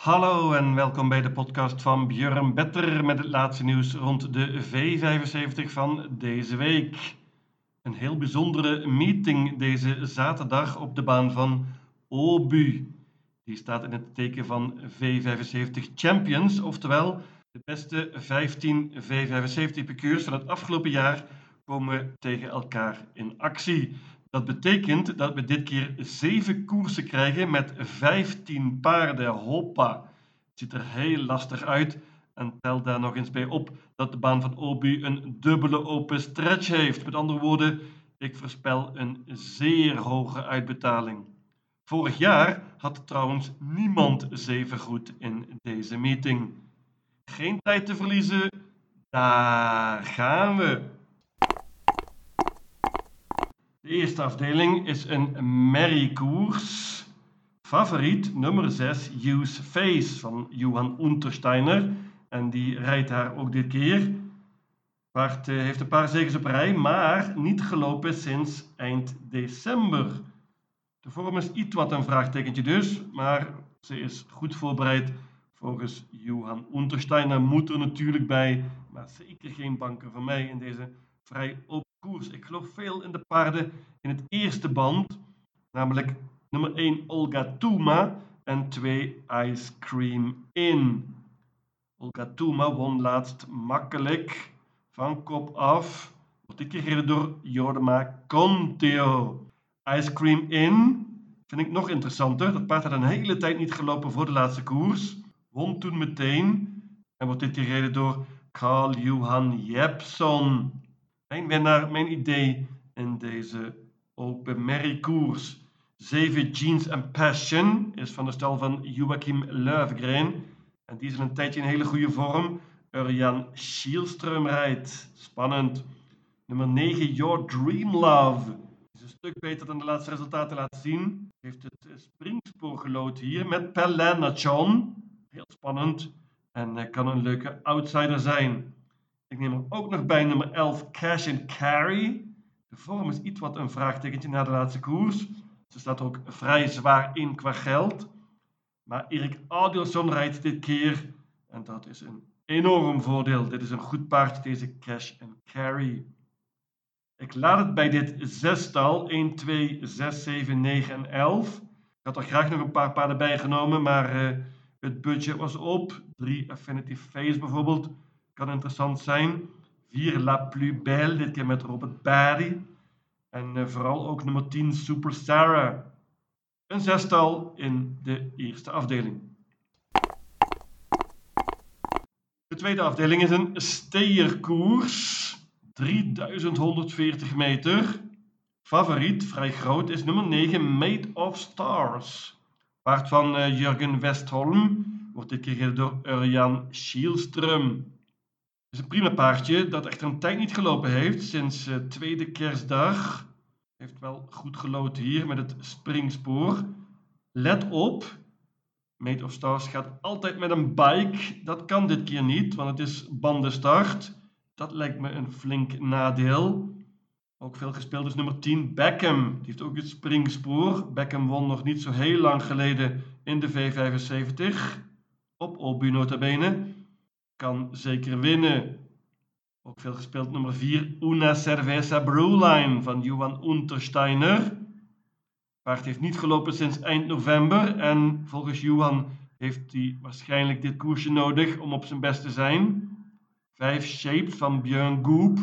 Hallo en welkom bij de podcast van Björn Better met het laatste nieuws rond de V75 van deze week. Een heel bijzondere meeting deze zaterdag op de baan van Obu. Die staat in het teken van V75 Champions, oftewel de beste 15 V75 piqueurs van het afgelopen jaar komen tegen elkaar in actie. Dat betekent dat we dit keer zeven koersen krijgen met 15 paarden. Hoppa. Het ziet er heel lastig uit. En tel daar nog eens bij op dat de baan van Obu een dubbele open stretch heeft. Met andere woorden, ik voorspel een zeer hoge uitbetaling. Vorig jaar had trouwens niemand zeven goed in deze meeting. Geen tijd te verliezen. Daar gaan we. De eerste afdeling is een merriekoers. Favoriet nummer 6, Use Face van Johan Untersteiner. En die rijdt haar ook dit keer. Paard eh, heeft een paar zegens op rij, maar niet gelopen sinds eind december. De vorm is iets wat een vraagtekentje dus, maar ze is goed voorbereid. Volgens Johan Untersteiner moet er natuurlijk bij, maar zeker geen banken voor mij in deze vrij open koers. Ik geloof veel in de paarden in het eerste band, namelijk nummer 1 Olga Tuma en 2 Ice Cream In. Olga Tuma won laatst makkelijk van kop af. Wordt ik gereden door Jodema Conteo. Ice Cream In vind ik nog interessanter. Dat paard had een hele tijd niet gelopen voor de laatste koers. Won toen meteen en wordt dit gereden door Carl Johan Jepson. Mijn winnaar, mijn idee in deze open merriekoers. 7 Jeans and Passion is van de stal van Joachim Löfgren. En die is een tijdje in hele goede vorm. Urjan Schielström rijdt. Spannend. Nummer 9 Your Dream Love. Is een stuk beter dan de laatste resultaten laten zien. Heeft het springspoor gelood hier met Pelanachon. Heel spannend. En kan een leuke outsider zijn. Ik neem er ook nog bij nummer 11 Cash and Carry. De vorm is iets wat een vraagtekentje na de laatste koers. Ze staat ook vrij zwaar in qua geld. Maar Erik Adielson rijdt dit keer. En dat is een enorm voordeel. Dit is een goed paard, deze Cash and Carry. Ik laat het bij dit zestal. 1, 2, 6, 7, 9 en 11. Ik had er graag nog een paar paarden bij genomen, maar uh, het budget was op. 3 Affinity Face bijvoorbeeld kan interessant zijn. 4 La Plus Belle, dit keer met Robert Barry. En uh, vooral ook nummer 10 Super Sarah. Een zestal in de eerste afdeling. De tweede afdeling is een steerkoers. 3140 meter. Favoriet, vrij groot, is nummer 9 Made of Stars. Paard van uh, Jurgen Westholm wordt dit keer gereden door Urjan Schielström is een prima paardje dat echt een tijd niet gelopen heeft sinds uh, tweede kerstdag. Heeft wel goed geloten hier met het springspoor. Let op, Made of Stars gaat altijd met een bike. Dat kan dit keer niet, want het is bandenstart. Dat lijkt me een flink nadeel. Ook veel gespeeld is nummer 10, Beckham. Die heeft ook het springspoor. Beckham won nog niet zo heel lang geleden in de V75. Op Obu nota bene kan zeker winnen. Ook veel gespeeld nummer 4, Una Cerveza Brewline van Johan Untersteiner. Paard heeft niet gelopen sinds eind november en volgens Johan heeft hij waarschijnlijk dit koersje nodig om op zijn best te zijn. Vijf Shapes van Björn Goop.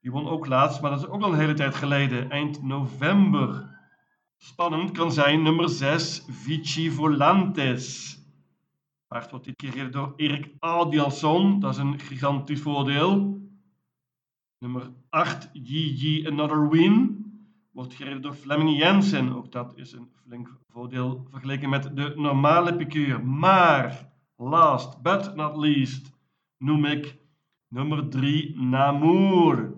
Die won ook laatst, maar dat is ook al een hele tijd geleden, eind november. Spannend kan zijn nummer 6, Vici Volantes. Paard wordt dit keer gereden door Erik Adielson. Dat is een gigantisch voordeel. Nummer 8, GG Another Win. Wordt gereden door Fleming Jensen. Ook dat is een flink voordeel vergeleken met de normale piqueur. Maar, last but not least, noem ik nummer 3, Namur.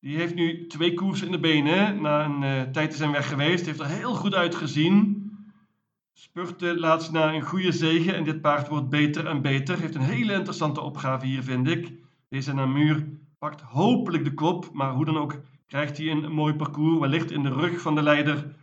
Die heeft nu twee koersen in de benen. Na een uh, tijd te zijn weg geweest. Heeft er heel goed uitgezien. Spurte laatst na een goede zegen en dit paard wordt beter en beter. Heeft een hele interessante opgave hier, vind ik. Deze Namur pakt hopelijk de kop, maar hoe dan ook krijgt hij een mooi parcours. Wellicht in de rug van de leider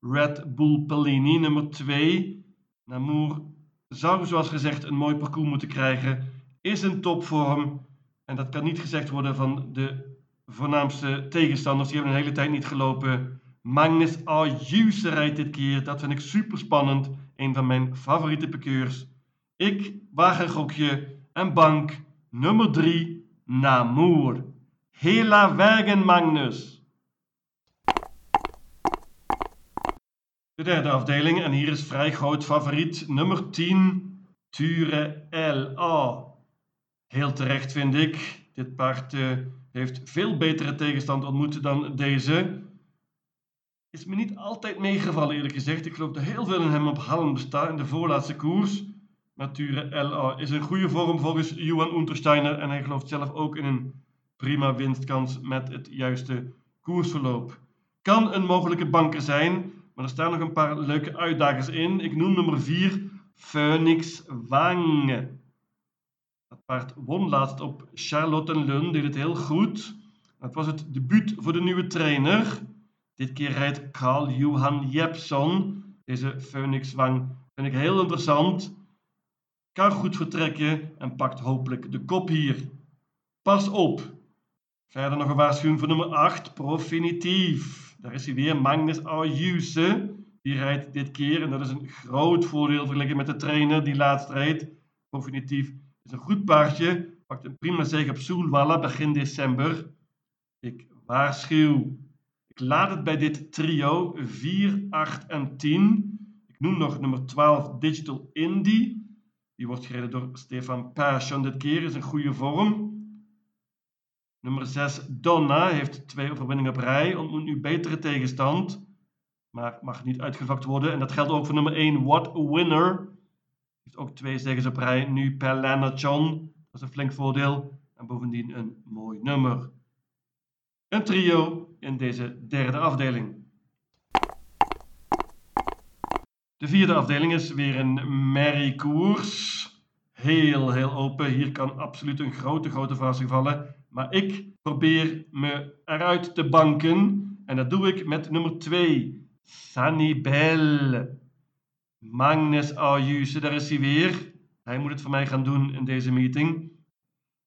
Red Bull Pellini, nummer 2. Namur zou zoals gezegd een mooi parcours moeten krijgen, is in topvorm. En dat kan niet gezegd worden van de voornaamste tegenstanders. Die hebben een hele tijd niet gelopen. Magnus Ayuse rijdt dit keer. Dat vind ik super spannend. Een van mijn favoriete piqueurs. Ik gokje en bank nummer 3 Namur. Hela Wegen Magnus. De derde afdeling en hier is vrij groot favoriet nummer 10 Ture LA. Heel terecht vind ik. Dit paard uh, heeft veel betere tegenstand ontmoet dan deze. Is me niet altijd meegevallen eerlijk gezegd. Ik geloof er heel veel in hem op Hallen bestaat in de voorlaatste koers. Nature LA is een goede vorm volgens Johan Untersteiner en hij gelooft zelf ook in een prima winstkans met het juiste koersverloop. Kan een mogelijke banker zijn, maar er staan nog een paar leuke uitdagers in. Ik noem nummer 4 Phoenix Wang. Dat paard won laatst op Charlottenlund, deed het heel goed. Dat was het debuut voor de nieuwe trainer. Dit keer rijdt Carl Johan Jepson. Deze Phoenix Wang vind ik heel interessant. Kan goed vertrekken en pakt hopelijk de kop hier. Pas op. Verder nog een waarschuwing voor nummer 8, Profinitief. Daar is hij weer, Magnus Ayuse. Die rijdt dit keer en dat is een groot voordeel vergeleken met de trainer die laatst rijdt. Profinitief is een goed paardje. Pakt een prima zege op Soelwalla begin december. Ik waarschuw. Laat het bij dit trio 4, 8 en 10. Ik noem nog nummer 12 Digital Indie. Die wordt gereden door Stefan Persson. Dit keer is een goede vorm. Nummer 6 Donna heeft twee overwinningen op rij. Ontmoet nu betere tegenstand. Maar mag niet uitgevakt worden. En dat geldt ook voor nummer 1 What a Winner heeft ook twee zegens op rij. Nu per John. Dat is een flink voordeel. En bovendien een mooi nummer. Een trio in deze derde afdeling. De vierde afdeling is weer een merriekoers. Heel, heel open. Hier kan absoluut een grote, grote verrassing vallen. Maar ik probeer me eruit te banken. En dat doe ik met nummer 2. Sanibel. Magnus Ayuse, daar is hij weer. Hij moet het voor mij gaan doen in deze meeting.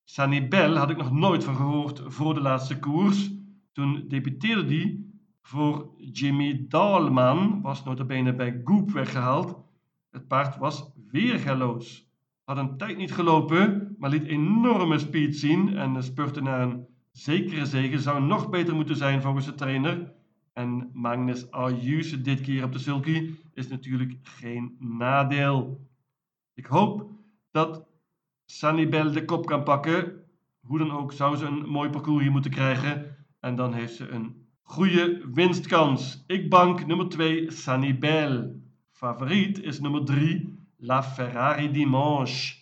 Sanibel had ik nog nooit van gehoord voor de laatste koers. Toen debuteerde hij voor Jimmy Dalman, was notabene bij Goop weggehaald. Het paard was weergaloos. Had een tijd niet gelopen, maar liet enorme speed zien en spurte naar een zekere zege. Zou nog beter moeten zijn volgens de trainer. En Magnus Ayuse dit keer op de sulky is natuurlijk geen nadeel. Ik hoop dat Sanibel de kop kan pakken. Hoe dan ook zou ze een mooi parcours hier moeten krijgen. En dan heeft ze een goede winstkans. Ik bank nummer 2 Sanibel. Favoriet is nummer 3 La Ferrari Dimanche.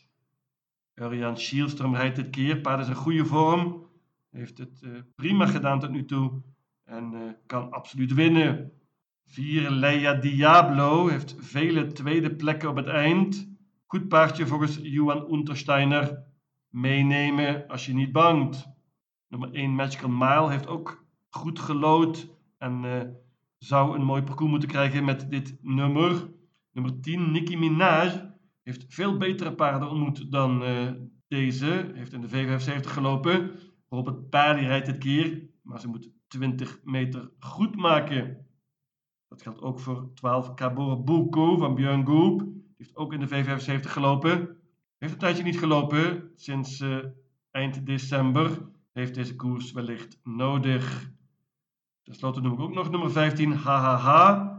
Urian Schielström rijdt dit keer. Paard is een goede vorm. Heeft het uh, prima gedaan tot nu toe en uh, kan absoluut winnen. 4 Leia Diablo heeft vele tweede plekken op het eind. Goed paardje volgens Johan Untersteiner. Meenemen als je niet bangt. Nummer 1 Magical Mile heeft ook goed gelood en uh, zou een mooi parcours moeten krijgen met dit nummer. Nummer 10 Nicki Minaj heeft veel betere paarden ontmoet dan uh, deze. Heeft in de V75 gelopen. Robert Paardi rijdt dit keer, maar ze moet 20 meter goed maken. Dat geldt ook voor 12 Cabor Buco van Björn Goop. Heeft ook in de V75 gelopen. Heeft een tijdje niet gelopen. Sinds uh, eind december heeft deze koers wellicht nodig. Ten slotte noem ik ook nog nummer 15, HHH.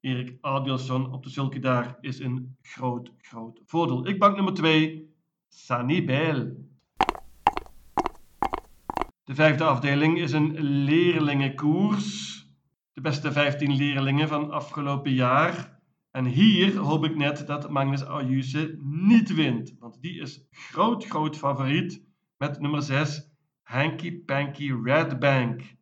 Erik Adielson op de sulky daar is een groot, groot voordeel. Ik bank nummer 2, Sanibel. De vijfde afdeling is een leerlingenkoers. De beste 15 leerlingen van afgelopen jaar. En hier hoop ik net dat Magnus Ayuse niet wint. Want die is groot, groot favoriet met nummer 6, Hanky Panky Redbank.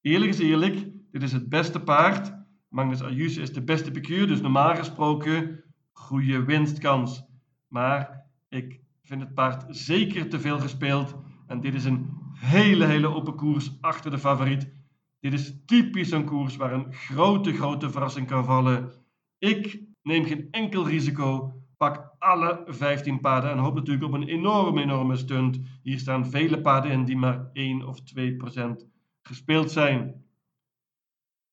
Eerlijk is eerlijk, dit is het beste paard. Magnus Ayuse is de beste piqueur, dus normaal gesproken goede winstkans. Maar ik vind het paard zeker te veel gespeeld. En dit is een hele, hele open koers achter de favoriet. Dit is typisch een koers waar een grote, grote verrassing kan vallen. Ik neem geen enkel risico Pak alle 15 paarden en hoop natuurlijk op een enorme, enorme stunt. Hier staan vele paarden in die maar 1 of 2 procent gespeeld zijn.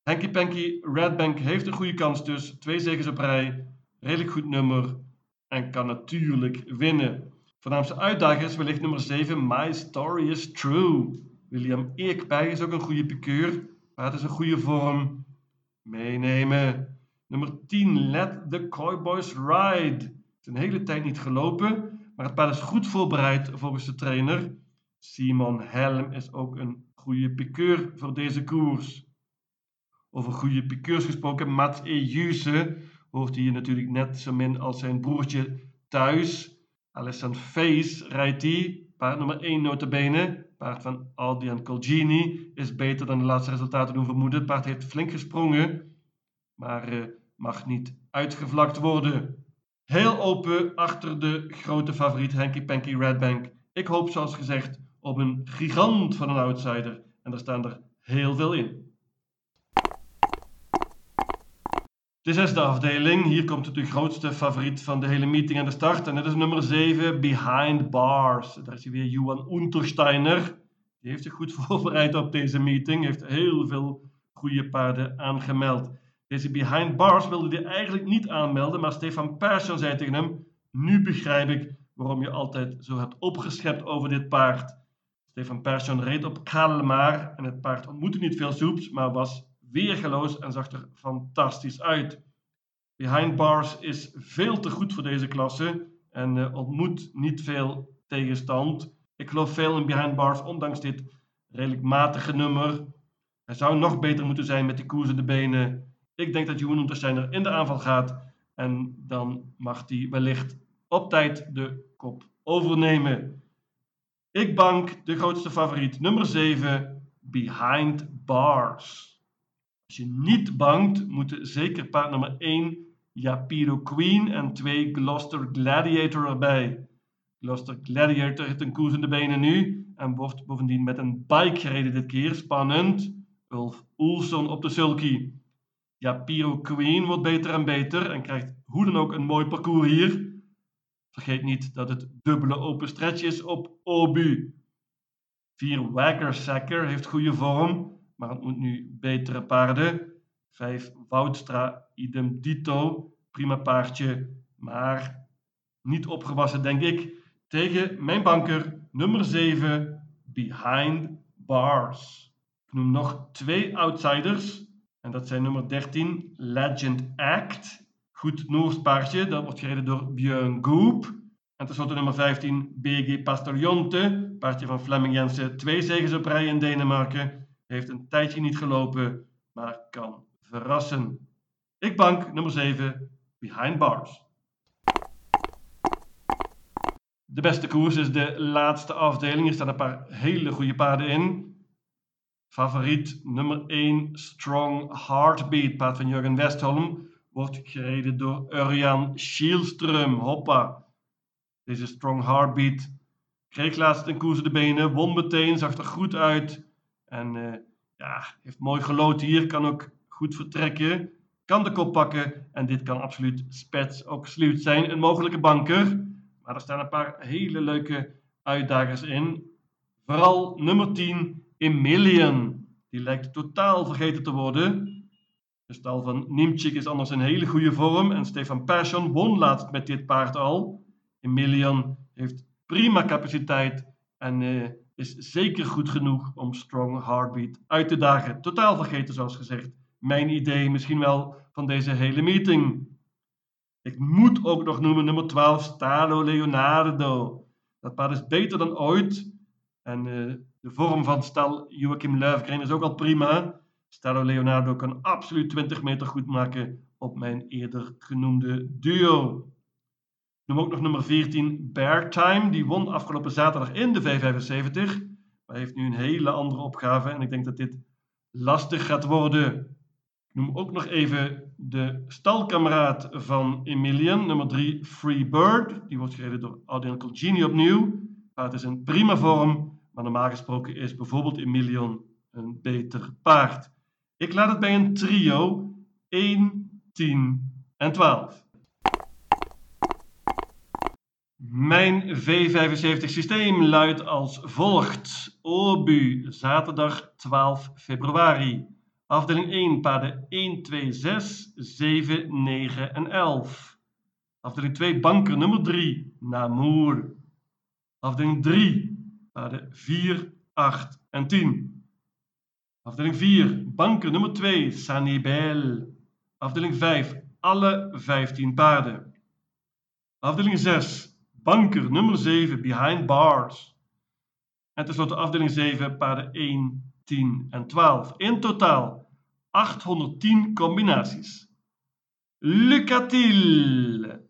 Henky Panky Redbank heeft een goede kans dus. Twee zegens op rij, redelijk goed nummer en kan natuurlijk winnen. Voornaamste uitdager is wellicht nummer 7, My Story is True. William Eekbij is ook een goede pikeur. Paard is een goede vorm. Meenemen. Nummer 10, Let the Cowboys Ride. Is een hele tijd niet gelopen, maar het paard is goed voorbereid volgens de trainer. Simon Helm is ook een goede pikeur voor deze koers. Over goede pikeurs gesproken, Mats Ejuse hoort hier natuurlijk net zo min als zijn broertje thuis. Alessandro Face rijdt die, paard nummer 1 notabene. Paard van Aldian Colgini is beter dan de laatste resultaten doen vermoeden. Het paard heeft flink gesprongen, maar uh, mag niet uitgevlakt worden. Heel open achter de grote favoriet Hanky Panky Redbank. Ik hoop zoals gezegd op een gigant van een outsider. En daar staan er heel veel in. De zesde afdeling, hier komt de grootste favoriet van de hele meeting aan de start. En dat is nummer 7, Behind Bars. Daar is hij weer Johan Untersteiner. Die heeft zich goed voorbereid op deze meeting. Heeft heel veel goede paarden aangemeld. Deze Behind Bars wilde hij eigenlijk niet aanmelden, maar Stefan Persson zei tegen hem: Nu begrijp ik waarom je altijd zo hebt opgeschept over dit paard. Stefan Persson reed op Kalmar en het paard ontmoette niet veel soeps, maar was weergeloos en zag er fantastisch uit. Behind Bars is veel te goed voor deze klasse en uh, ontmoet niet veel tegenstand. Ik geloof veel in Behind Bars, ondanks dit redelijk matige nummer. Hij zou nog beter moeten zijn met die koers in de benen. Ik denk dat Johan Untersteiner in de aanval gaat en dan mag hij wellicht op tijd de kop overnemen. Ik bank de grootste favoriet, nummer 7, Behind Bars. Als je niet bangt, moeten zeker paard nummer 1 Yapiro Queen en 2 Gloucester Gladiator erbij. Gloucester Gladiator heeft een koers in de benen nu en wordt bovendien met een bike gereden dit keer. Spannend. Ulf Oelson op de sulky. Yapiro Queen wordt beter en beter en krijgt hoe dan ook een mooi parcours hier. Vergeet niet dat het dubbele open stretch is op Obu. 4 Wagger Sacker heeft goede vorm maar het moet nu betere paarden. 5 Woudstra, idem dito, prima paardje, maar niet opgewassen denk ik. Tegen mijn banker nummer 7, Behind Bars. Ik noem nog twee outsiders. En dat zijn nummer 13, Legend Act. Goed Noors paardje, dat wordt gereden door Björn Goop. En tenslotte nummer 15, BG Pastorionte, paardje van Flemming Jensen. Twee zegens op rij in Denemarken. Heeft een tijdje niet gelopen, maar kan verrassen. Ik bank nummer 7, Behind Bars. De beste koers is de laatste afdeling. Er staan een paar hele goede paarden in. Favoriet nummer 1, Strong Heartbeat. Paard van Jurgen Westholm. Wordt gereden door Urjan Schielström. Hoppa. Deze Strong Heartbeat kreeg laatst een koers de benen. Won meteen, zag er goed uit. En uh, ja, heeft mooi gelood hier, kan ook goed vertrekken. Kan de kop pakken en dit kan absoluut spets ook sluit zijn. Een mogelijke banker. Maar er staan een paar hele leuke uitdagers in. Vooral nummer 10, Emilian. Die lijkt totaal vergeten te worden. De stal van Nimchik is anders in hele goede vorm. En Stefan Persson won laatst met dit paard al. Emilian heeft prima capaciteit en uh, is zeker goed genoeg om Strong Heartbeat uit te dagen. Totaal vergeten, zoals gezegd. Mijn idee misschien wel van deze hele meeting. Ik moet ook nog noemen nummer 12, Stalo Leonardo. Dat paard is beter dan ooit. En uh, de vorm van stal Joachim Löfgren is ook al prima. Stalo Leonardo kan absoluut 20 meter goed maken op mijn eerder genoemde duo. Noem ook nog nummer 14, Bear Time. Die won afgelopen zaterdag in de V75. Maar heeft nu een hele andere opgave. En ik denk dat dit lastig gaat worden. Ik noem ook nog even de stalkameraad van Emilian. Nummer 3, Free Bird. Die wordt gereden door Adrian Colgini opnieuw. Het is een prima vorm. Maar normaal gesproken is bijvoorbeeld Emilian een beter paard. Ik laat het bij een trio 1, 10 en 12. Mijn V75 systeem luidt als volgt. Obu, zaterdag 12 februari. Afdeling 1, paden 1, 2, 6, 7, 9 en 11. Afdeling 2, banker nummer 3, Namur. Afdeling 3, paden 4, 8 en 10. Afdeling 4, banker nummer 2, Sanibel. Afdeling 5, alle 15 paarden. Afdeling 6, banker nummer 7, behind bars. En tenslotte afdeling 7, paarden 1, 10 en 12. In totaal 810 combinaties. Lucatil!